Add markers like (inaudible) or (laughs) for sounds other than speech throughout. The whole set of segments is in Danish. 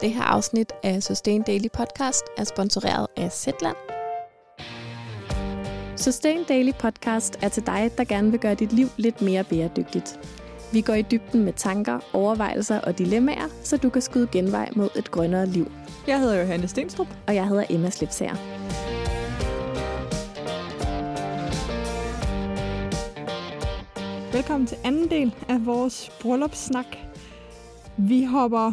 Det her afsnit af Sustain Daily Podcast er sponsoreret af Zetland. Sustain Daily Podcast er til dig, der gerne vil gøre dit liv lidt mere bæredygtigt. Vi går i dybden med tanker, overvejelser og dilemmaer, så du kan skyde genvej mod et grønnere liv. Jeg hedder Johanne Stenstrup. Og jeg hedder Emma Slipsager. Velkommen til anden del af vores bryllupssnak. Vi hopper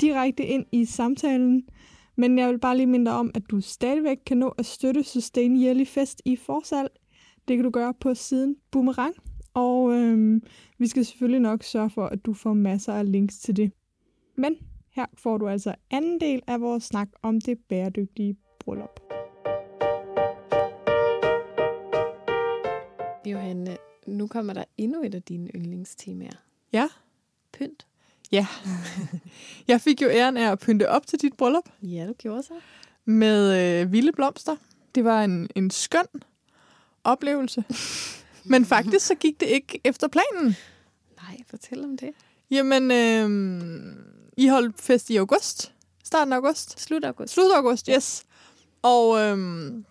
direkte ind i samtalen, men jeg vil bare lige minde dig om, at du stadigvæk kan nå at støtte Sustain Yearly Fest i forsalg. Det kan du gøre på siden Boomerang, og øhm, vi skal selvfølgelig nok sørge for, at du får masser af links til det. Men her får du altså anden del af vores snak om det bæredygtige bryllup. Johanne, nu kommer der endnu et af dine yndlingstemaer. Ja. Pynt. Ja. (laughs) jeg fik jo æren af at pynte op til dit bryllup. Ja, du gjorde så. Med øh, vilde blomster. Det var en, en skøn oplevelse. (laughs) Men faktisk så gik det ikke efter planen. Nej, fortæl om det. Jamen, øh, I holdt fest i august. Starten af august. Slut august. Slut august, yes. Og øh,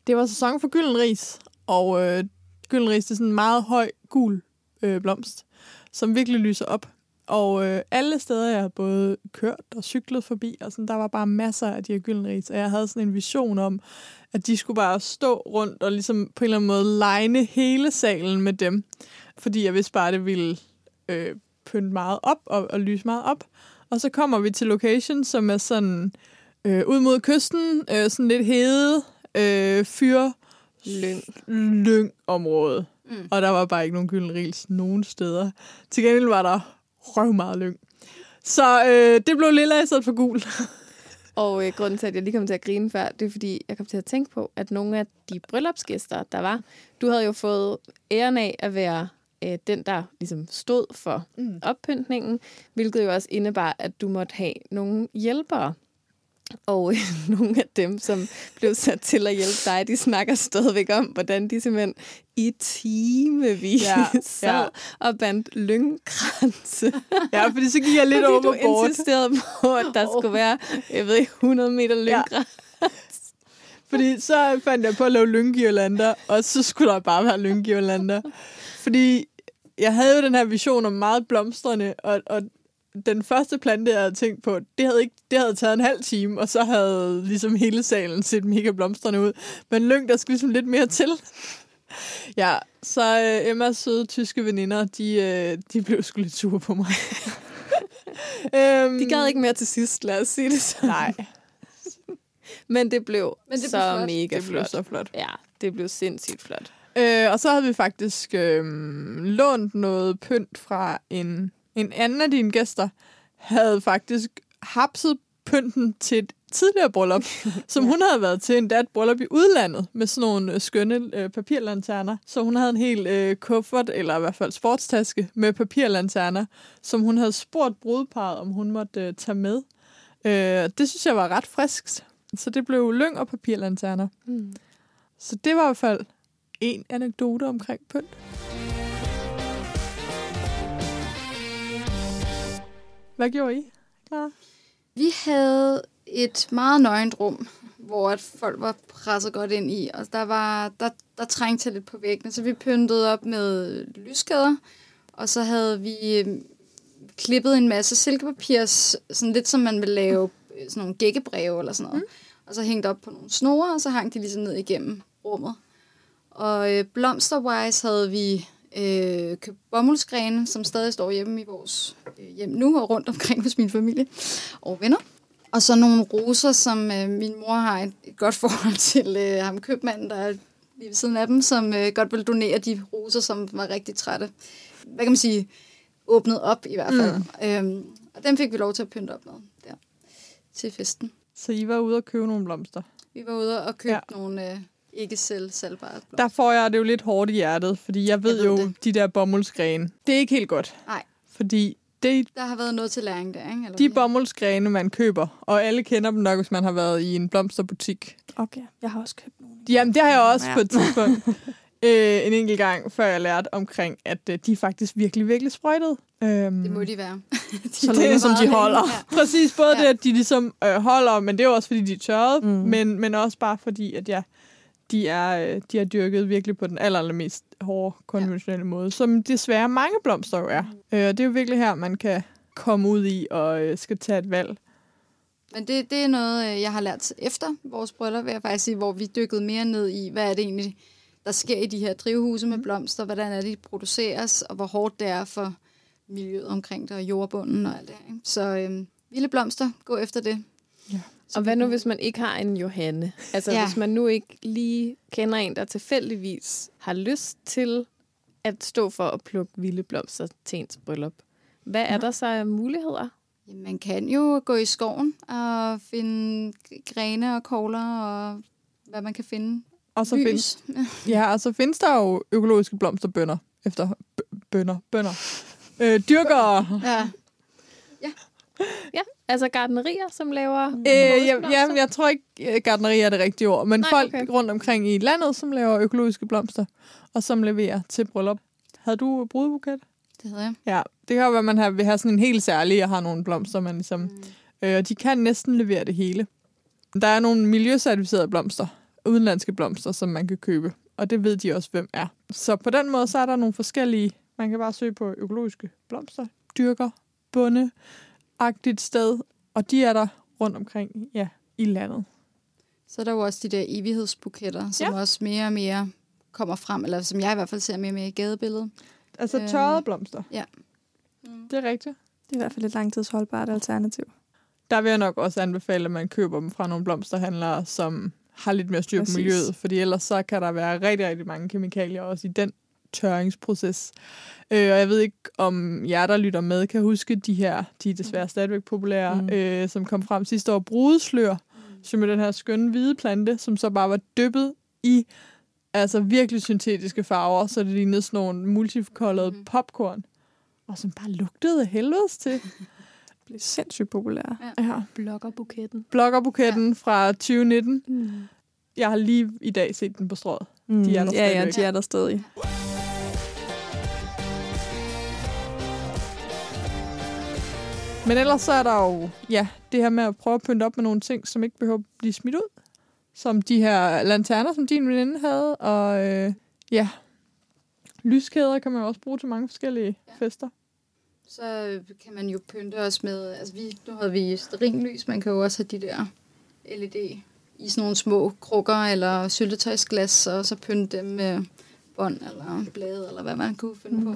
det var sæson for gyldenris. Og øh, gyldenris, det er sådan en meget høj, gul øh, blomst, som virkelig lyser op. Og øh, alle steder, jeg havde både kørt og cyklet forbi, og sådan, der var bare masser af de her gyldenris. Og jeg havde sådan en vision om, at de skulle bare stå rundt og ligesom på en eller anden måde legne hele salen med dem. Fordi jeg vidste bare, at det ville øh, pynte meget op og, og lyse meget op. Og så kommer vi til location, som er sådan øh, ud mod kysten, øh, sådan lidt hede, øh, fyr, lyng. lyng område. Mm. Og der var bare ikke nogen gyldenris nogen steder. Til gengæld var der røv meget lyng. Så øh, det blev lilla i stedet for gul. (laughs) Og øh, grunden til, at jeg lige kom til at grine før, det er, fordi jeg kom til at tænke på, at nogle af de bryllupsgæster, der var, du havde jo fået æren af at være øh, den, der ligesom stod for mm. oppyntningen, hvilket jo også indebar, at du måtte have nogle hjælpere. Og øh, (laughs) nogle af dem, som blev sat til at hjælpe dig, de snakker stadigvæk om, hvordan de simpelthen i timevis ja, (laughs) sad ja. og bandt lyngkranse. Ja, fordi så gik jeg lidt (laughs) over bord. du insisterede på, at der oh. skulle være, jeg ved ikke, 100 meter lyngkrans. Ja. Fordi så fandt jeg på at lave lynggirlander, og så skulle der bare være lynggirlander. Fordi jeg havde jo den her vision om meget blomstrende, og, og den første plante, jeg havde tænkt på, det havde, ikke, det havde taget en halv time, og så havde ligesom hele salen set mega blomstrende ud. Men lyng, der skulle ligesom lidt mere til. (laughs) ja, så øh, Emmas søde tyske veninder, de, øh, de blev sgu lidt sure på mig. (laughs) øhm, de gad ikke mere til sidst, lad os sige det så. Nej. Men det blev Men det så blev mega det flot. blev så flot. Ja, det blev sindssygt flot. Øh, og så havde vi faktisk øh, lånt noget pynt fra en en anden af dine gæster havde faktisk hapset pynten til et tidligere bryllup, (laughs) som hun havde været til en et bryllup i udlandet med sådan nogle øh, skønne øh, papirlanterner. Så hun havde en hel øh, kuffert, eller i hvert fald sportstaske, med papirlanterner, som hun havde spurgt brudeparet, om hun måtte øh, tage med. Øh, det synes jeg var ret friskt. Så det blev lyng og papirlanterner. Mm. Så det var i hvert fald en anekdote omkring pynt. Hvad gjorde I, Clara? Vi havde et meget nøgent rum, hvor at folk var presset godt ind i, og der var der, der trængte lidt på væggene, så vi pyntede op med lyskæder, og så havde vi øh, klippet en masse silkepapir, sådan lidt som man vil lave øh, sådan nogle gækkebreve eller sådan noget, mm. og så hængt op på nogle snore, og så hang de ligesom ned igennem rummet. Og øh, blomsterwise havde vi øh, købt bomuldsgrene, som stadig står hjemme i vores øh, hjem nu og rundt omkring hos min familie og venner. Og så nogle roser, som øh, min mor har et, et godt forhold til øh, ham købmanden, der er lige ved siden af dem, som øh, godt vil donere de roser, som var rigtig trætte. Hvad kan man sige? Åbnet op i hvert fald. Mm. Øhm, og dem fik vi lov til at pynte op med der til festen. Så I var ude og købe nogle blomster? Vi var ude og købe ja. nogle... Øh, ikke selv salgbare Der får jeg det jo lidt hårdt i hjertet, fordi jeg ved, jeg ved jo, det. de der bomuldsgrene, det er ikke helt godt. Nej. Fordi det, der har været noget til læring der, ikke? Eller de bomuldsgrene, man køber, og alle kender dem nok, hvis man har været i en blomsterbutik. Okay, jeg har også købt nogle. Jamen, det har jeg også ja. på et tidspunkt. (laughs) øh, en enkelt gang, før jeg lærte omkring, at øh, de er faktisk virkelig, virkelig sprøjtede. Øhm, Det må de være. (laughs) (laughs) så længe som de holder. Ja. Præcis, både Ja. det, at de ligesom øh, holder, men det er jo også, fordi de er tørrede, mm. Men, men også bare fordi, at ja, de er, øh, de er dyrket virkelig på den aller, allermest hårde, konventionelle ja. måde, som desværre mange blomster jo er. Mm. Øh, og det er jo virkelig her, man kan komme ud i og øh, skal tage et valg. Men det, det er noget, øh, jeg har lært efter vores bryllup, vil jeg faktisk sige, hvor vi dykkede mere ned i, hvad er det egentlig, der sker i de her drivhuse med blomster, hvordan er det, de produceres, og hvor hårdt det er for miljøet omkring det, og jordbunden og alt det ikke? Så øhm, vilde blomster, gå efter det. Ja. Så Og hvad nu, hvis man ikke har en Johanne? Altså, Ja. ja. hvis man nu ikke lige kender en, der tilfældigvis har lyst til at stå for at plukke vilde blomster til ens bryllup. Hvad er der så af muligheder? Jamen, man kan jo gå i skoven og finde grene og kogler og hvad man kan finde. Og så, findes, ja, og så findes der jo økologiske blomsterbønder efter bønder, bønder. Øh, dyrkere. Ja. Ja, altså gardnerier, som laver... Øh, ja, ja, jeg tror ikke, øh, gardneri er det rigtige ord, men Nej, folk okay. rundt omkring i landet, som laver økologiske blomster, og som leverer til bryllup. Havde du brudebuket? Det hedder jeg. Ja, det kan jo være, at man har, vil have sådan en helt særlig, og har nogle blomster, man ligesom... Mm. Øh, og de kan næsten levere det hele. Der er nogle miljøcertificerede blomster, udenlandske blomster, som man kan købe, og det ved de også, hvem er. Så på den måde, så er der nogle forskellige... Man kan bare søge på økologiske blomster, dyrker, bunde, agtigt sted, og de er der rundt omkring ja, i landet. Så er der jo også de der evighedsbuketter, som Ja. også mere og mere kommer frem, eller som jeg i hvert fald ser mere og mere i gadebilledet. Altså Øhm, tørrede blomster. ja. Det er rigtigt. Det er i hvert fald et langtidsholdbart alternativ. Der vil jeg nok også anbefale, at man køber dem fra nogle blomsterhandlere, som har lidt mere styr på Præcis. miljøet, fordi ellers så kan der være rigtig, rigtig mange kemikalier også i den tørringsproces. Øh, og jeg ved ikke, om jer, der lytter med, kan huske de her, de er desværre stadigvæk populære, Mm. mm. øh, som kom frem sidste år, brudeslør, mm. som er den her skønne hvide plante, som så bare var dyppet i altså virkelig syntetiske farver, så det lignede sådan nogle multicolored mm. popcorn, og som bare lugtede helvedes til. (laughs) Det bliver sindssygt populært. Ja. Blokkerbuketten. Bloggerbuketten ja. fra 2019. Mm. Jeg har lige i dag set den på strået. Mm, De er der ja, ja, stadigvæk. de er der stadig. Men ellers så er der jo ja, det her med at prøve at pynte op med nogle ting, som ikke behøver at blive smidt ud. Som de her lanterner, som din veninde havde. Og øh, ja, lyskæder kan man jo også bruge til mange forskellige ja. fester. Så kan man jo pynte os med, altså vi, nu havde vi sterinlys, man kan jo også have de der LED i sådan nogle små krukker eller syltetøjsglas, og så pynte dem med bånd eller blade, eller hvad man kunne finde mm. på.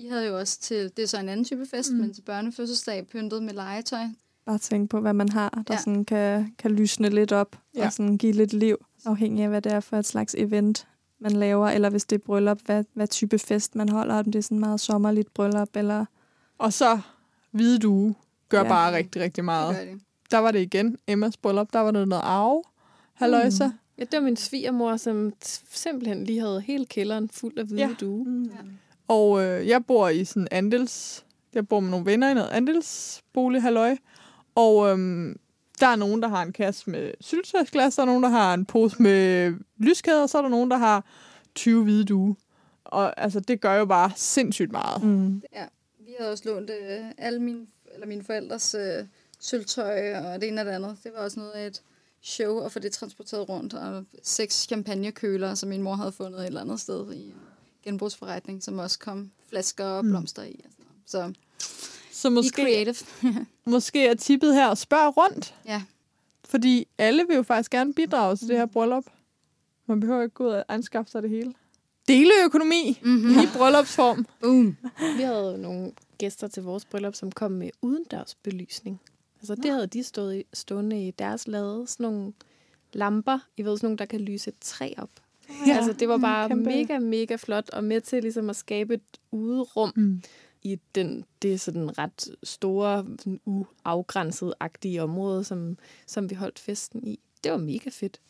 I havde jo også til, det er så en anden type fest, mm. men til børnefødselsdag pyntet med legetøj. Bare tænk på, hvad man har, der Ja. sådan kan, kan lysne lidt op Ja. og sådan give lidt liv, afhængig af, hvad det er for et slags event, man laver, eller hvis det er bryllup, hvad, hvad type fest man holder, om det er sådan meget sommerligt bryllup, eller Og så hvide due gør ja. Bare rigtig, rigtig meget. det. Der var det igen. Emmas bryllup, der var det noget arve. Halløjsa. Mm. Ja, det var min svigermor, som simpelthen lige havde hele kælderen fuld af hvide Ja. ja. due. mm. Ja. Og øh, jeg bor i sådan andels... Jeg bor med nogle venner i noget andelsbolig, halløj. Og øhm, der er nogen, der har en kasse med syltetøjsglas, der er nogen, der har en pose med lyskæder, og så er der nogen, der har 20 hvide due. Og altså, det gør jo bare sindssygt meget. Mm. Vi havde også lånt øh, alle mine, eller mine forældres øh, sølvtøj og det ene og det andet. Det var også noget af et show at få det transporteret rundt. Og seks champagnekøler, som min mor havde fundet et eller andet sted i genbrugsforretning, som også kom flasker og blomster i. Og sådan noget. Så Så måske, creative. (laughs) måske er tippet her at spørge rundt. ja. Fordi alle vil jo faktisk gerne bidrage til det her bryllup. Man behøver ikke gå ud og anskaffe sig det hele. Deleøkonomi Mm-hmm. i bryllupsform. (laughs) Boom. Vi havde nogle gæster til vores bryllup, som kom med udendørs belysning. Altså det havde de stået i, stående i deres lade. Sådan nogle lamper, I ved, sådan nogle, der kan lyse et træ op. Ja. Altså det var bare kæmpe. mega, mega flot, og med til ligesom at skabe et uderum Mm. i den, det er sådan ret store, sådan uafgrænset-agtige område, som, som vi holdt festen i. Det var mega fedt.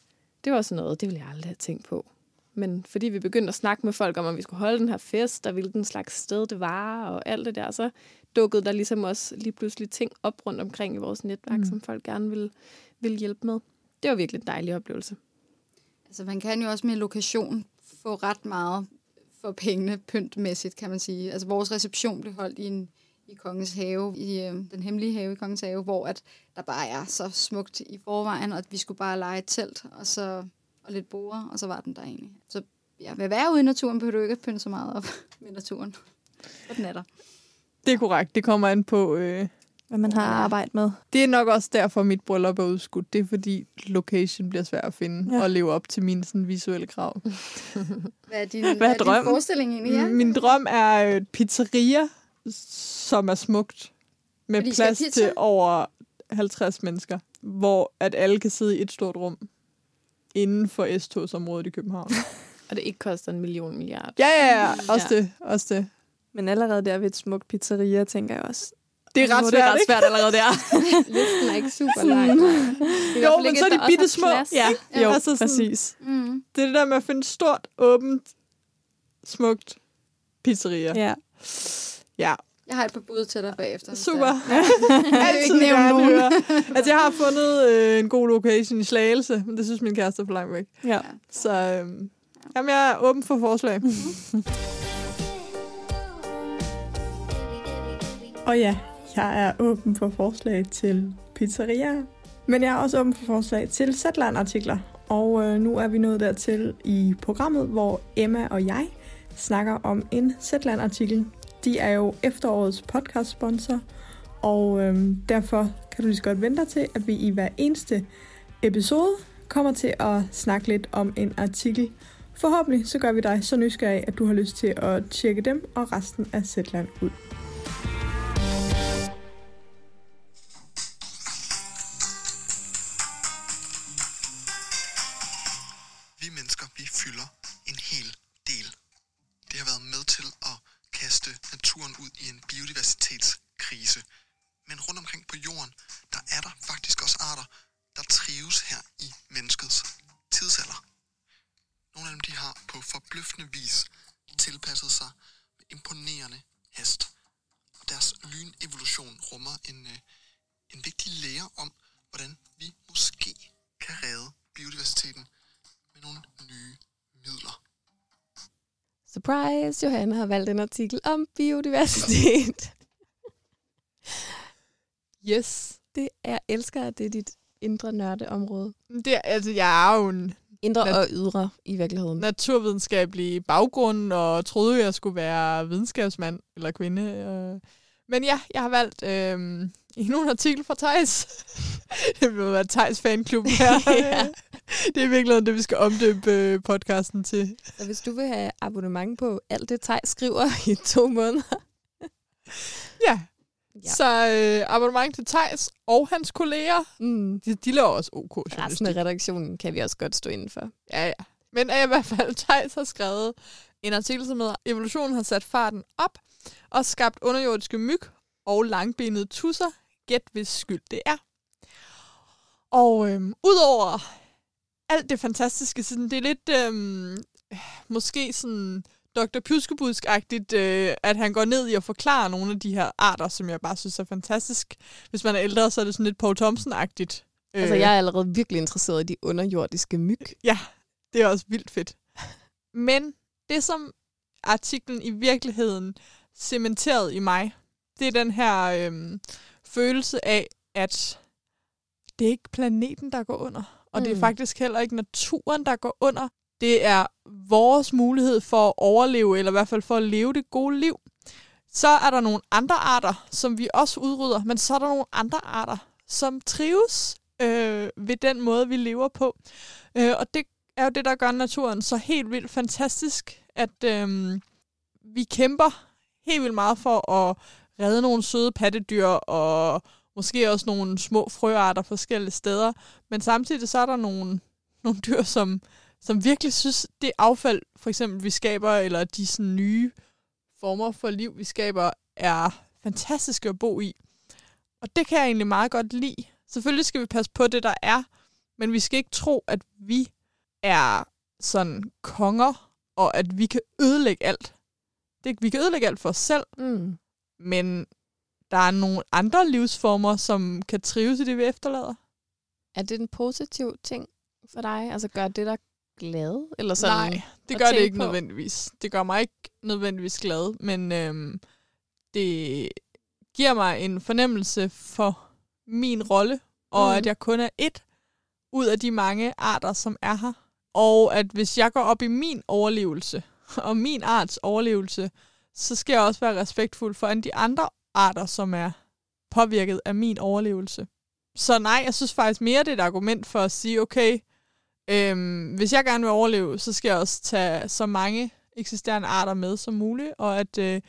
Det var sådan noget, det ville jeg aldrig have tænkt på. Men fordi vi begyndte at snakke med folk om, at vi skulle holde den her fest, og hvilken slags sted det var, og alt det der, så dukkede der ligesom også lige pludselig ting op rundt omkring i vores netværk, Mm. mm. som folk gerne ville, ville hjælpe med. Det var virkelig en dejlig oplevelse. Altså man kan jo også med lokation få ret meget for pengene pyntmæssigt, kan man sige. Altså vores reception blev holdt i en i Kongens Have, i øh, den hemmelige have i Kongens Have, hvor at der bare er så smukt i forvejen, og at vi skulle bare lege et telt, og så og lidt borde, og så var den der egentlig. Så ja, ved at være ude i naturen, behøver du ikke at pynte så meget op (laughs) med naturen. Og den er der. Det er korrekt. Det kommer an på... Øh, hvad man har arbejdet med. det er nok også derfor, mit bryllup er udskudt. Det er fordi location bliver svært at finde Ja. og leve op til mine sådan, visuelle krav. (laughs) Hvad er din, Hvad er hvad er din forestilling egentlig? Ja? Min drøm er et pizzeria, som er smukt. Med Fordi plads til over 50 mennesker. Hvor at alle kan sidde i et stort rum. Inden for S-togsområdet i København. (laughs) Og det ikke koster en million milliard. ja, ja, ja. Også Ja. det. Også det. Men allerede der ved et smukt pizzeria, tænker jeg også. Det er ret Åh, svært, det er ret svært allerede der. (laughs) Listen er ikke super lang. Er Jo, men så er de bitte små. Ja, Ja. jo, Altså sådan- præcis. Mm. Det er det der med at finde stort, åbent, smukt pizzeria. Ja. Ja, Jeg har et par bud til dig bagefter. super. er. (laughs) Altid ikke nævne nogen. høre. Altså, jeg har fundet øh, en god location i Slagelse, men det synes min kæreste er for langt væk. ja. Så øhm, jamen, jeg er åben for forslag. Og ja, jeg er åben for forslag til pizzerier. Men jeg er også åben for forslag til Zetland-artikler. Og øh, nu er vi nået dertil i programmet, hvor Emma og jeg snakker om en Zetland-artikel. De er jo efterårets podcast-sponsor, og øh, derfor kan du lige så godt vente dig til, at vi i hver eneste episode kommer til at snakke lidt om en artikel. Forhåbentlig så gør vi dig så nysgerrig, at du har lyst til at tjekke dem og resten af Zetland ud. Vi mennesker, vi fylder en hel del. Det har været med til at kaste naturen ud i en biodiversitetskrise. Men rundt omkring på jorden, der er der faktisk også arter, der trives her i menneskets tidsalder. Nogle af dem, de har på forbløffende vis tilpasset sig med imponerende hast. Og deres lynevolution rummer en, øh, en vigtig lære om, hvordan vi måske kan redde biodiversiteten med nogle nye midler. Surprise! Johanna har valgt en artikel om biodiversitet. Yes. Det er, jeg elsker, at det er dit indre nørdeområde. Det, er- altså, jeg er jo en Indre Nat- og ydre i virkeligheden. naturvidenskabelig baggrund, og troede, jeg skulle være videnskabsmand eller kvinde. øh. Men ja, jeg har valgt øh, endnu (laughs) en artikel fra Thijs. det (laughs) vil være Thijs fanklub her. (laughs) Ja. (laughs) Det er virkelig det, vi skal omdøbe øh, podcasten til. Så hvis du vil have abonnement på alt det, Tej skriver (laughs) i to måneder. (laughs) Ja. Ja. Så øh, abonnement til Thijs og hans kolleger. Mm. De, de laver også OK Resten journalistik. af redaktionen kan vi også godt stå inden for. Ja, ja. Men i hvert fald, Thijs har skrevet en artikel, som hedder Evolutionen har sat farten op og skabt underjordiske myg og langbenede tusser. Gæt, hvis skyld det er. Og øhm, udover alt det fantastiske, sådan, det er lidt øhm, måske sådan Dr. Pjuskebudsk-agtigt, øh, at han går ned i at forklare nogle af de her arter, som jeg bare synes er fantastisk. Hvis man er ældre, så er det sådan lidt Paul Thompson-agtigt. Altså, jeg er allerede virkelig interesseret i de underjordiske myg. Ja, det er også vildt fedt. Men det, som artiklen i virkeligheden cementeret i mig, det er den her øhm, følelse af, at det er ikke planeten, der går under. Og mm. det er Mm. faktisk heller ikke naturen, der går under. Det er vores mulighed for at overleve, eller i hvert fald for at leve det gode liv. Så er der nogle andre arter, som vi også udrydder, men så er der nogle andre arter, som trives øh, ved den måde, vi lever på. Øh, og det er jo det, der gør naturen så helt vildt fantastisk, at øh, vi kæmper helt vildt meget for at redde nogle søde pattedyr, og måske også nogle små frøarter forskellige steder. Men samtidig så er der nogle, (laughs) nogle dyr, som, som virkelig synes, det affald, for eksempel vi skaber, eller de sådan, nye former for liv, vi skaber, er fantastiske at bo i. Og det kan jeg egentlig meget godt lide. Selvfølgelig skal vi passe på det, der er, men vi skal ikke tro, at vi er sådan konger, og at vi kan ødelægge alt. Det, vi kan ødelægge alt for os selv, Mm. men der er nogle andre livsformer, som kan trives i det, vi efterlader. Er det en positiv ting for dig? Altså, gør det dig glad? Eller sådan? Nej, Det gør det ikke på. nødvendigvis. Det gør mig ikke nødvendigvis glad, men øhm, det giver mig en fornemmelse for min rolle, og Mm. mm. at jeg kun er et ud af de mange arter, som er her. Og at hvis jeg går op i min overlevelse, og min arts overlevelse, så skal jeg også være respektfuld for alle de andre arter, som er påvirket af min overlevelse. Så nej, jeg synes faktisk mere, det er et argument for at sige, okay, øhm, hvis jeg gerne vil overleve, så skal jeg også tage så mange eksisterende arter med som muligt, og at øh,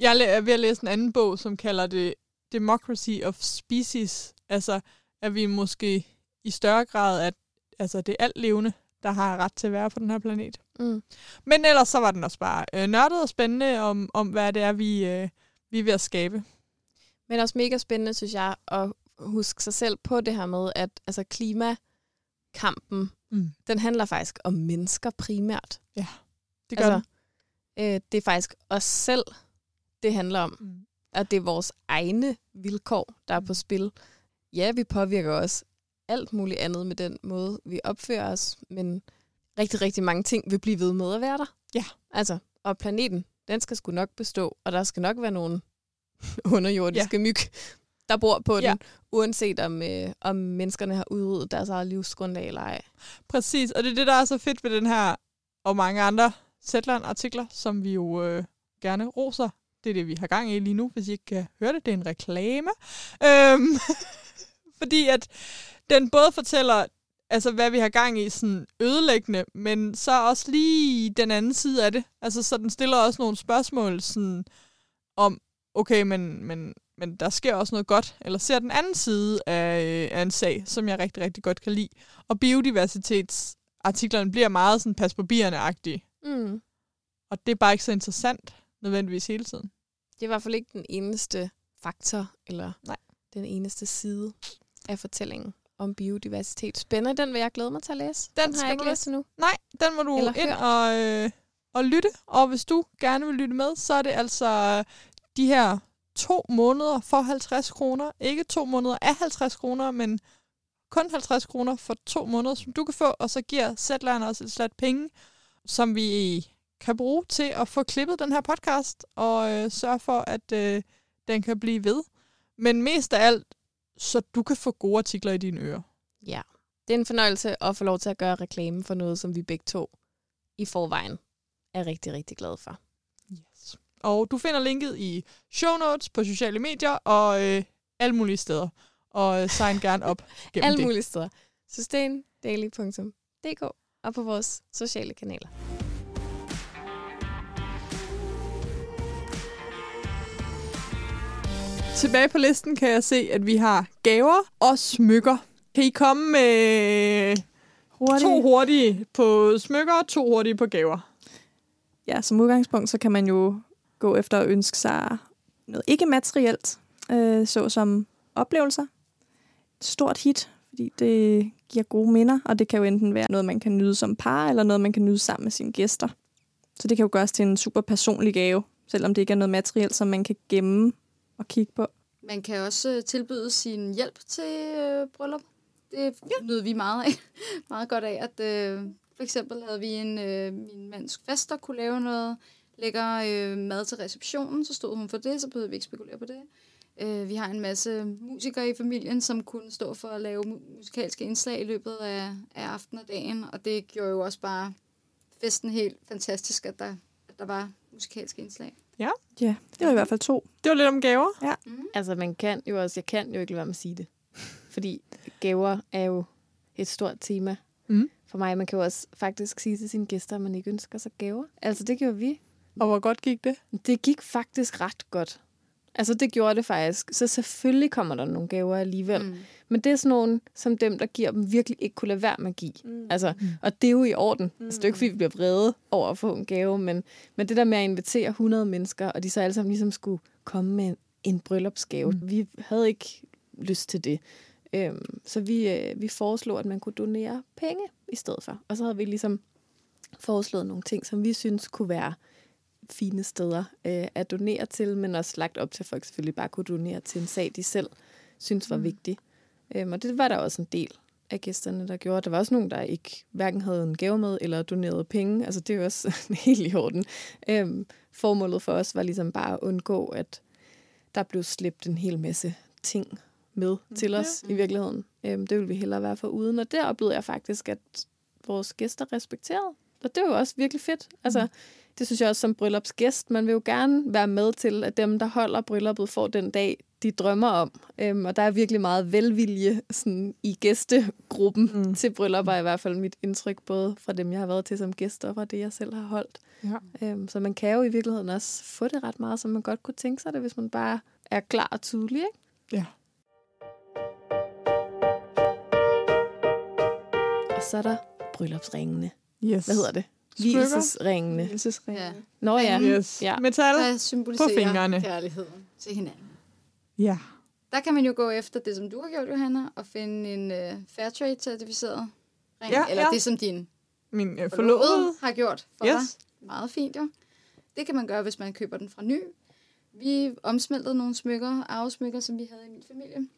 jeg er ved at læse en anden bog, som kalder det Democracy of Species, altså at vi måske i større grad, at altså, det er alt levende, der har ret til at være på den her planet. Mm. Men ellers så var den også bare øh, nørdet og spændende om, om hvad det er, vi, øh, vi er ved at skabe. Men også mega spændende, synes jeg, at huske sig selv på det her med, at altså, klimakampen, Mm. den handler faktisk om mennesker primært. Det gør altså, øh, det er faktisk os selv, det handler om. den. Mm. At det er vores egne vilkår, der er på spil. Ja, vi påvirker også alt muligt andet med den måde, vi opfører os, men rigtig, rigtig mange ting vil blive ved med at være der. Ja. Altså, og planeten, den skal sgu nok bestå, og der skal nok være nogle (laughs) underjordiske ja. myg, der bor på Ja. den, uanset om, øh, om menneskerne har udryddet deres eget livsgrundlag eller ej. Præcis, og det er det, der er så fedt ved den her, og mange andre Zetland-artikler, som vi jo øh, gerne roser. Det er det, vi har gang i lige nu, hvis I ikke kan høre det. Det er en reklame. Øhm, (laughs) fordi at den både fortæller, altså hvad vi har gang i, sådan ødelæggende, men så også lige den anden side af det. Altså så den stiller også nogle spørgsmål sådan om, okay, men, men, men der sker også noget godt, eller ser den anden side af, øh, af en sag, som jeg rigtig, rigtig godt kan lide. Og biodiversitetsartiklerne bliver meget sådan pas på bierne-agtige. Mm. Og det er bare ikke så interessant nødvendigvis hele tiden. Det er i hvert fald ikke den eneste faktor, eller Nej. den eneste side af fortællingen om biodiversitet. Spændende, den vil jeg glæde mig til at læse. Den, har skal jeg ikke læst endnu. Nej, den må du Eller ind og, øh, og lytte. Og hvis du gerne vil lytte med, så er det altså de her to måneder for 50 kroner. Ikke to måneder af 50 kroner, men kun 50 kroner for to måneder, som du kan få. Og så giver Zetland også et slat penge, som vi kan bruge til at få klippet den her podcast og øh, sørge for, at øh, den kan blive ved. Men mest af alt, så du kan få gode artikler i dine ører. Ja. Det er en fornøjelse at få lov til at gøre reklame for noget, som vi begge to i forvejen er rigtig, rigtig glade for. Yes. Og du finder linket i show notes på sociale medier og øh, alle mulige steder. Og øh, sign gerne op (laughs) gennem Alle det. mulige steder. Sustaindaily.dk og på vores sociale kanaler. Tilbage på listen kan jeg se, at vi har gaver og smykker. Kan I komme med Hurtigt. to hurtige på smykker og to hurtige på gaver? Ja, som udgangspunkt, så kan man jo gå efter at ønske sig noget ikke materielt, øh, såsom oplevelser. Et stort hit, fordi det giver gode minder, og det kan jo enten være noget, man kan nyde som par, eller noget, man kan nyde sammen med sine gæster. Så det kan jo gøres til en super personlig gave, selvom det ikke er noget materielt, som man kan gemme og kigge på. Man kan også øh, tilbyde sin hjælp til øh, bryllup. Det ja. nyder vi meget af. (laughs) meget godt af, at øh, for eksempel havde vi en øh, min mands fest, der kunne lave noget lækker øh, mad til receptionen, så stod hun for det, så behøvede vi ikke spekulere på det. Øh, vi har en masse musikere i familien, som kunne stå for at lave mu- musikalske indslag i løbet af, af aftenen og dagen, og det gjorde jo også bare festen helt fantastisk, at der, at der var musikalske indslag. Ja, det var i hvert fald to. Det var lidt om gaver. Altså, man kan jo også, jeg kan jo ikke lade være med at sige det. Fordi gaver er jo et stort tema Mm. for mig. Man kan jo også faktisk sige til sine gæster, at man ikke ønsker sig gaver. Altså, det gjorde vi. Og hvor godt gik det? Det gik faktisk ret godt. Altså, det gjorde det faktisk. Så selvfølgelig kommer der nogle gaver alligevel. Mm. Men det er sådan nogle, som dem, der giver dem, virkelig ikke kunne lade være med at give. Mm. Altså, og det er jo i orden. Mm. Altså, det er jo ikke, fordi vi bliver vrede over at få en gave, men, men det der med at invitere 100 mennesker, og de så alle sammen ligesom skulle komme med en, bryllupsgave. Mm. Vi havde ikke lyst til det. Øhm, så vi, øh, vi foreslog, at man kunne donere penge i stedet for. Og så havde vi ligesom foreslået nogle ting, som vi synes kunne være fine steder øh, at donere til, men også lagt op til, at folk selvfølgelig bare kunne donere til en sag, de selv synes var mm. vigtig. Øhm, og det var der også en del, af gæsterne, der gjorde. Der var også nogen, der ikke hverken havde en gave med eller donerede penge. Altså det er jo også (laughs) helt i orden. Øhm, formålet for os var ligesom bare at undgå, at der blev slæbt en hel masse ting med til os i virkeligheden. Øhm, det ville vi hellere være for uden. Og det oplevede jeg faktisk, at vores gæster respekterede. Og det var jo også virkelig fedt. Altså, det synes jeg også som bryllupsgæst. Man vil jo gerne være med til, at dem, der holder brylluppet, får den dag, de drømmer om. Øhm, og der er virkelig meget velvilje sådan, i gæstegruppen mm. til bryllupper, i hvert fald mit indtryk, både fra dem, jeg har været til som gæster, og fra det, jeg selv har holdt. Ja. Øhm, så man kan jo i virkeligheden også få det ret meget, som man godt kunne tænke sig det, hvis man bare er klar og tydelig. Ikke? Ja. Og så er der bryllupsringene. Yes. Hvad hedder det? Smykker? Hvilesesringene. Hvilesesring. Ja. Nå ja. Yes. Ja. Metal. På fingrene. kærligheden til hinanden. Ja. Der kan man jo gå efter det, som du har gjort, Johanna, og finde en uh, Fairtrade-certificeret ring. Ja, eller ja. det, som din Min øh, forlovede forlovede. har gjort for Yes. dig. Meget fint jo. Det kan man gøre, hvis man køber den fra ny. Vi omsmeltede nogle smykker, arvesmykker, som vi havde i min familie.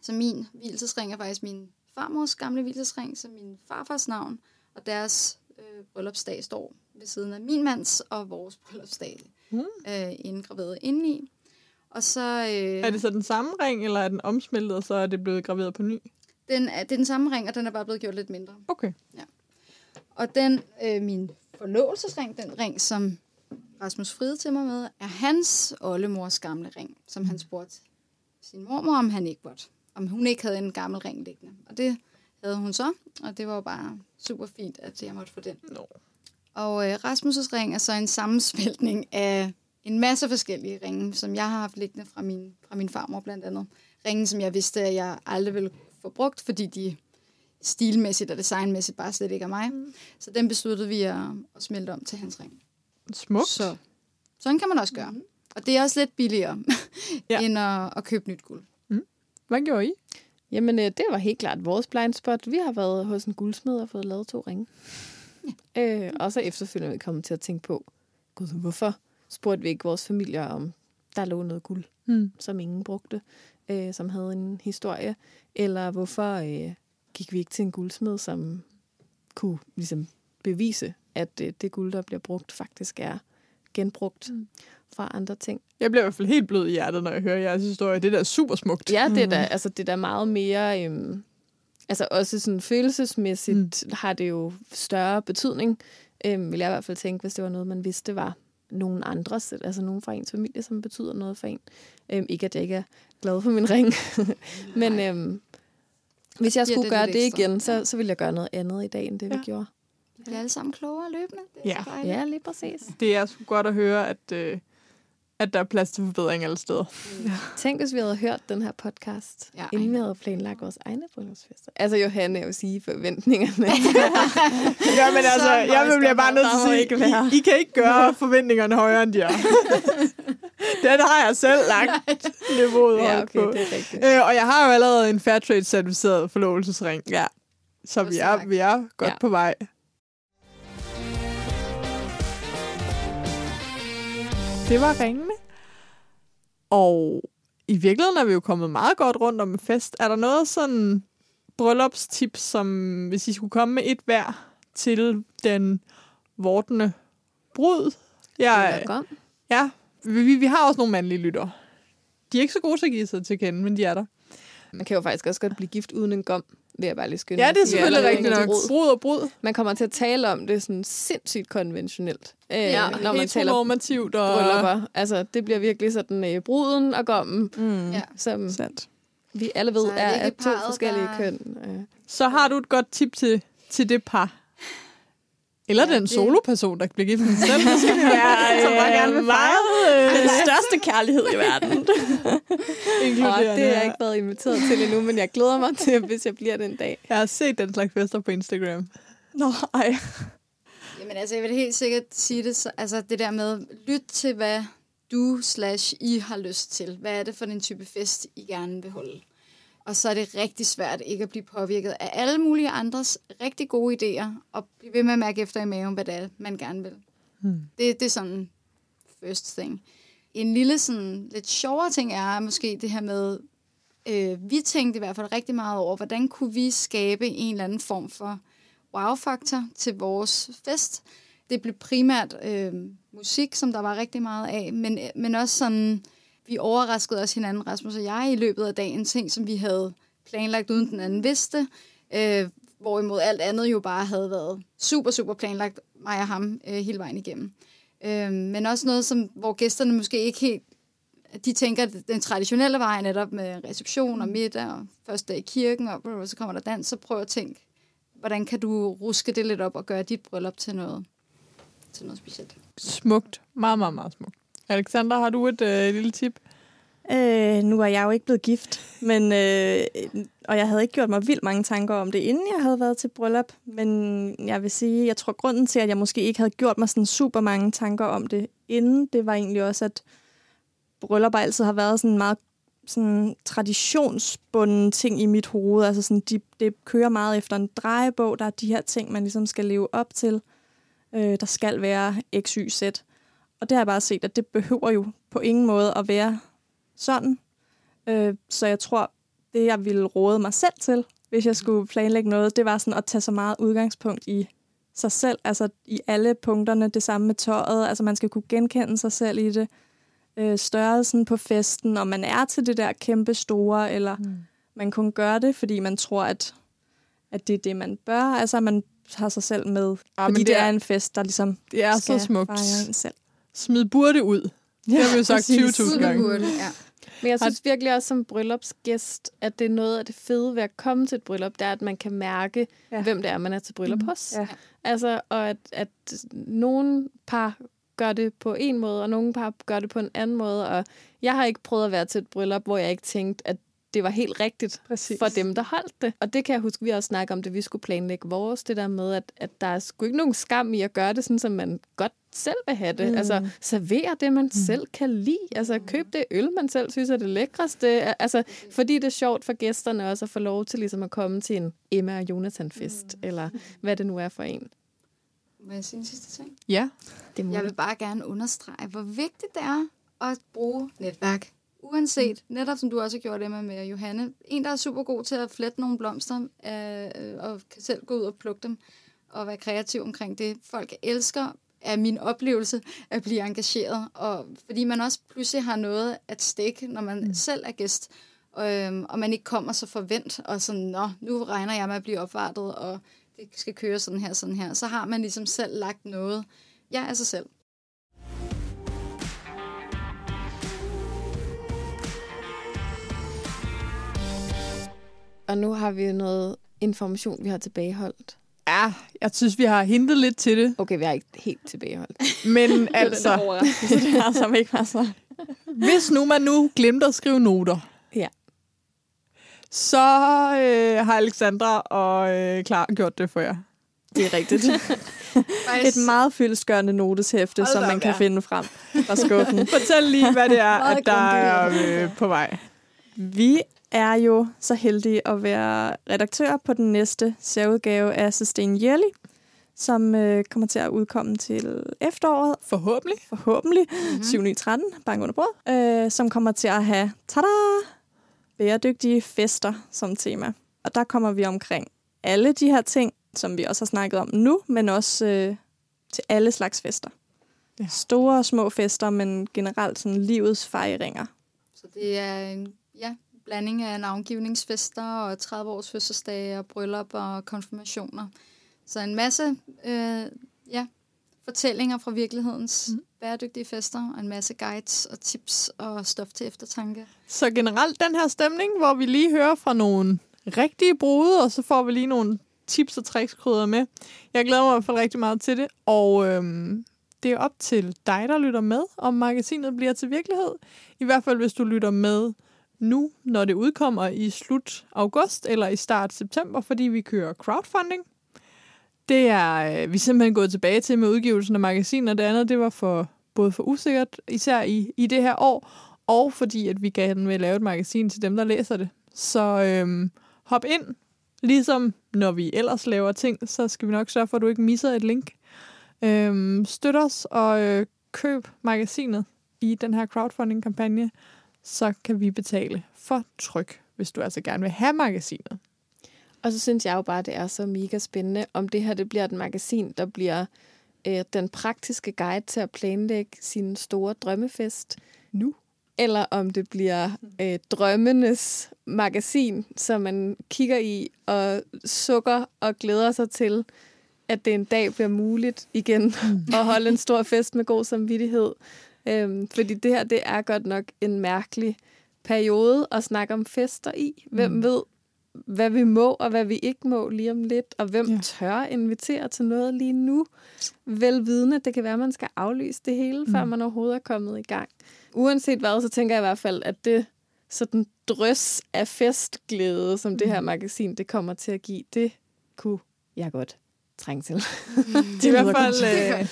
Så min hvilesesring er faktisk min farmors gamle hvilesesring, som min farfars navn, og deres øh, bryllupsdag står ved siden af min mands og vores bryllupsdag Mm. øh, indgraveret indeni. Og så... Øh, Er det så den samme ring, eller er den omsmeltet, og så er det blevet graveret på ny? den er, det er den samme ring, og den er bare blevet gjort lidt mindre. Okay. Og den, øh, min forlovelsesring, den ring, som Rasmus friede til mig med, er hans oldemors gamle ring, som han spurgte sin mormor, om han ikke måtte. Om hun ikke havde en gammel ring liggende. Og det havde hun så, og det var bare super fint, at jeg måtte få den. Nå. Og øh, Rasmus' ring er så en sammensmeltning af en masse forskellige ringe, som jeg har haft liggende fra min, fra min farmor blandt andet. Ringen, som jeg vidste, at jeg aldrig ville få brugt, fordi de stilmæssigt og designmæssigt bare slet ikke er mig. Mm. Så den besluttede vi at, at smelte om til hans ring. Smukt. Så sådan kan man også gøre. Og det er også lidt billigere, (laughs) Ja. end at, at købe nyt guld. Hvad gjorde I? Jamen, øh, det var helt klart vores blind spot. Vi har været hos en guldsmed og fået lavet to ringe. Ja. Øh, og så efterfølgende er vi kommet til at tænke på, gud, hvorfor spurgte vi ikke vores familier om, der lå noget guld, Hmm. som ingen brugte, øh, som havde en historie? Eller hvorfor øh, gik vi ikke til en guldsmed, som kunne ligesom bevise, at øh, det guld, der bliver brugt, faktisk er genbrugt Mm. fra andre ting? Jeg bliver i hvert fald helt blød i hjertet, når jeg hører jeres historie. Det der er super smukt. Ja, det er da, altså, det er da meget mere... Øhm, altså også sådan følelsesmæssigt mm. har det jo større betydning, øhm, vil jeg i hvert fald tænke, hvis det var noget, man vidste var nogen andres, altså nogen fra ens familie, som betyder noget for en. Øhm, ikke at jeg ikke er glad for min ring, (laughs) men øhm, hvis jeg skulle det gøre det ekstra. igen, så, så ville jeg gøre noget andet i dag, end det vi Ja. gjorde. Vi bliver alle sammen klogere løbende. Det er Ja. Ja, lige præcis. Det er sgu godt at høre, at, øh, at der er plads til forbedring alle steder. Tænk, hvis vi havde hørt den her podcast, Ja, ja, I inden vi havde planlagt vores egne bryllupsfester. Altså Johanne, jeg vil sige forventningerne. (laughs) (laughs) Ja, men altså, Så jeg højt bliver bare nødt til at ikke sige, være. I, I kan ikke gøre (laughs) forventningerne højere, end de er. Den har jeg selv lagt niveauet ja, okay, på. det er rigtigt. Øh, og jeg har jo allerede en Fairtrade-certificeret forlovelsesring. Ja. Så vi er, vi er godt Ja. på vej. Det var ringene. Og i virkeligheden er vi jo kommet meget godt rundt om en fest. Er der noget sådan bryllupstips, som hvis I skulle komme med et hver til den vortende brud? Gom. ja vi, vi har også nogle mandlige lyttere. De er ikke så gode til at give sig til kende, men de er der. Man kan jo faktisk også godt blive gift uden en gom, vil jeg bare lige skynde Ja, det er selvfølgelig Eller rigtigt nok. Brud og brud. Man kommer til at tale om det sådan sindssygt konventionelt, øh, Ja, når man taler heteronormativt og... bryllupper. Altså, det bliver virkelig sådan øh, bruden og gommen, Mm. Ja. som Sandt. vi alle ved er er, er to parret, forskellige der- køn. Øh. Så har du et godt tip til, til det par. Eller Ja, den soloperson, der bliver gift med sig selv. Være, (laughs) som bare gerne vil fejre. Den største kærlighed i verden. (laughs) Og det har jeg ikke været inviteret til endnu, men jeg glæder mig til, hvis jeg bliver den dag. Jeg har set den slags fester på Instagram. Nå, ej. Jamen altså, jeg vil helt sikkert sige det, så, altså det der med, lyt til, hvad du slash I har lyst til. Hvad er det for en type fest, I gerne vil holde? Og så er det rigtig svært ikke at blive påvirket af alle mulige andres rigtig gode idéer, og blive ved med at mærke efter i maven, hvad det er, man gerne vil. Hmm. Det, det er sådan first thing. En lille sådan lidt sjovere ting er måske det her med, Øh, vi tænkte i hvert fald rigtig meget over, hvordan kunne vi skabe en eller anden form for wow-faktor til vores fest. Det blev primært øh, musik, som der var rigtig meget af, men, men også sådan, vi overraskede også hinanden, Rasmus og jeg, i løbet af dagen, ting, som vi havde planlagt, uden den anden vidste. Øh, hvorimod alt andet jo bare havde været super, super planlagt, mig og ham, øh, hele vejen igennem. Øh, men også noget, som, hvor gæsterne måske ikke helt de tænker, at den traditionelle vej netop med reception og middag og første dag i kirken, og så kommer der dans, så prøv at tænke, hvordan kan du ruske det lidt op og gøre dit bryllup til noget, til noget specielt. Smukt. Meget, meget, meget smukt. Alexander, har du et øh, lille tip? Øh, nu er jeg jo ikke blevet gift, men, øh, og jeg havde ikke gjort mig vildt mange tanker om det, inden jeg havde været til bryllup. Men jeg vil sige, jeg tror, grunden til, at jeg måske ikke havde gjort mig sådan super mange tanker om det inden, det var egentlig også, at bryllupper altid har været sådan meget sådan traditionsbunden ting i mit hoved. Altså sådan, de, det kører meget efter en drejebog. Der er de her ting, man ligesom skal leve op til. Øh, der skal være x, y, z. Og det har jeg bare set, at det behøver jo på ingen måde at være sådan. Øh, så jeg tror, det jeg ville råde mig selv til, hvis jeg skulle planlægge noget, det var sådan at tage så meget udgangspunkt i sig selv. Altså i alle punkterne, det samme med tøjet. Altså man skal kunne genkende sig selv i det øh, størrelsen på festen, om man er til det der kæmpe store, eller mm. man kun gør det, fordi man tror, at, at det er det, man bør. Altså, man har sig selv med. Ja, fordi det, det er, er en fest, der ligesom det er så smukt. fejre en selv. Smid burde ud. Ja, det har vi jo sagt 20.000 gange. Burde, ja. Men jeg synes virkelig også som bryllupsgæst, at det er noget af det fede ved at komme til et bryllup, det er, at man kan mærke, ja. hvem det er, man er til bryllup mm. hos. Ja. Altså, og at, at nogle par gør det på en måde, og nogle par gør det på en anden måde. Og jeg har ikke prøvet at være til et bryllup, hvor jeg ikke tænkte, at det var helt rigtigt Præcis. for dem, der holdt det. Og det kan jeg huske, vi også snakke om, det vi skulle planlægge vores, det der med, at, at der er sgu ikke nogen skam i at gøre det, sådan som man godt selv vil have det. Mm. Altså, servere det, man mm. selv kan lide. Altså, køb det øl, man selv synes er det lækreste. Altså, fordi det er sjovt for gæsterne også at få lov til ligesom at komme til en Emma og Jonathan-fest, mm. eller hvad det nu er for en. Må jeg sige en sidste ting? Ja. Det må jeg vil bare gerne understrege, hvor vigtigt det er at bruge netværk. Uanset, netop som du også har gjort det med, Johanne, en, der er super god til at flette nogle blomster, øh, og kan selv gå ud og plukke dem, og være kreativ omkring det. Folk elsker er min oplevelse at blive engageret, og fordi man også pludselig har noget at stikke, når man mm. selv er gæst, og, øhm, og man ikke kommer så forvent, og sådan, nå, nu regner jeg med at blive opvartet, og det skal køre sådan her, sådan her, så har man ligesom selv lagt noget. Jeg er sig selv. Og nu har vi noget information, vi har tilbageholdt. Ja, jeg synes, vi har hintet lidt til det. Okay, vi har ikke helt tilbageholdt. (laughs) Men altså, det er (laughs) som ikke var så. hvis nu man nu glemte at skrive noter, Ja. så øh, har Alexandra og øh, Klar gjort det for jer. Det er rigtigt. (laughs) Et meget fyldesgørende noteshæfte, Hold som man op, kan ja. finde frem fra skuffen. Fortæl lige, hvad det er, at der er øh, på vej. Vi er jo så heldige at være redaktør på den næste særudgave af Sustain Yearly, som øh, kommer til at udkomme til efteråret, Forhåbentlig. forhåbentlig, mm-hmm. 7 9 13, bank under bordet, øh, som kommer til at have, tada, bæredygtige fester som tema. Og der kommer vi omkring alle de her ting, som vi også har snakket om nu, men også øh, til alle slags fester. Ja. Store og små fester, men generelt sådan livets fejringer. Så det er en ja, blanding af navngivningsfester og 30-års fødselsdage og bryllup og konfirmationer. Så en masse øh, ja, fortællinger fra virkelighedens mm. bæredygtige fester, og en masse guides og tips og stof til eftertanke. Så generelt den her stemning, hvor vi lige hører fra nogle rigtige brude, og så får vi lige nogle tips og tricks krydder med. Jeg glæder mig i hvert fald rigtig meget til det, og øhm, det er op til dig, der lytter med, om magasinet bliver til virkelighed. I hvert fald, hvis du lytter med nu, når det udkommer i slut august eller i start september, fordi vi kører crowdfunding. Det er øh, vi er simpelthen gået tilbage til med udgivelsen af magasinet, og det andet, det var for både for usikkert, især i, i det her år, og fordi at vi gerne vil lave et magasin til dem, der læser det. Så øhm, hop ind, ligesom når vi ellers laver ting, så skal vi nok sørge for, at du ikke misser et link. Øhm, støt os og øh, køb magasinet i den her crowdfunding-kampagne, så kan vi betale for tryk hvis du altså gerne vil have magasinet. Og så synes jeg jo bare, det er så mega spændende, om det her det bliver et magasin, der bliver øh, den praktiske guide til at planlægge sin store drømmefest nu. Eller om det bliver øh, drømmenes magasin, som man kigger i og sukker og glæder sig til, at det en dag bliver muligt igen at holde en stor fest med god samvittighed. Øhm, fordi det her, det er godt nok en mærkelig periode at snakke om fester i. Hvem Mm. ved, hvad vi må og hvad vi ikke må lige om lidt, og hvem Ja. tør invitere til noget lige nu. Velvidende, det kan være, at man skal aflyse det hele, før Mm. man overhovedet er kommet i gang. Uanset hvad, så tænker jeg i hvert fald, at det sådan drøs af festglæde, som det her Mm. magasin det kommer til at give, det kunne jeg godt trænge til. (laughs) Det er i hvert fald øh,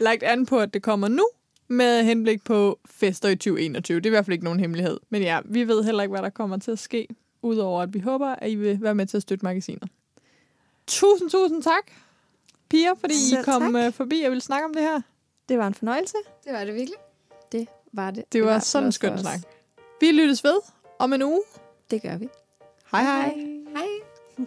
lagt an på, at det kommer nu, med henblik på fester i 2021. Det er i hvert fald ikke nogen hemmelighed. Men ja, vi ved heller ikke, hvad der kommer til at ske, udover at vi håber, at I vil være med til at støtte magasinet. Tusind, tusind tak, piger, fordi I Selv kom tak. øh, forbi og ville snakke om det her. Det var en fornøjelse. Det var det virkelig. Det var det. Det i var fald sådan en skøn snak. Vi lyttes ved om en uge. Det gør vi. Hej hej. Hej.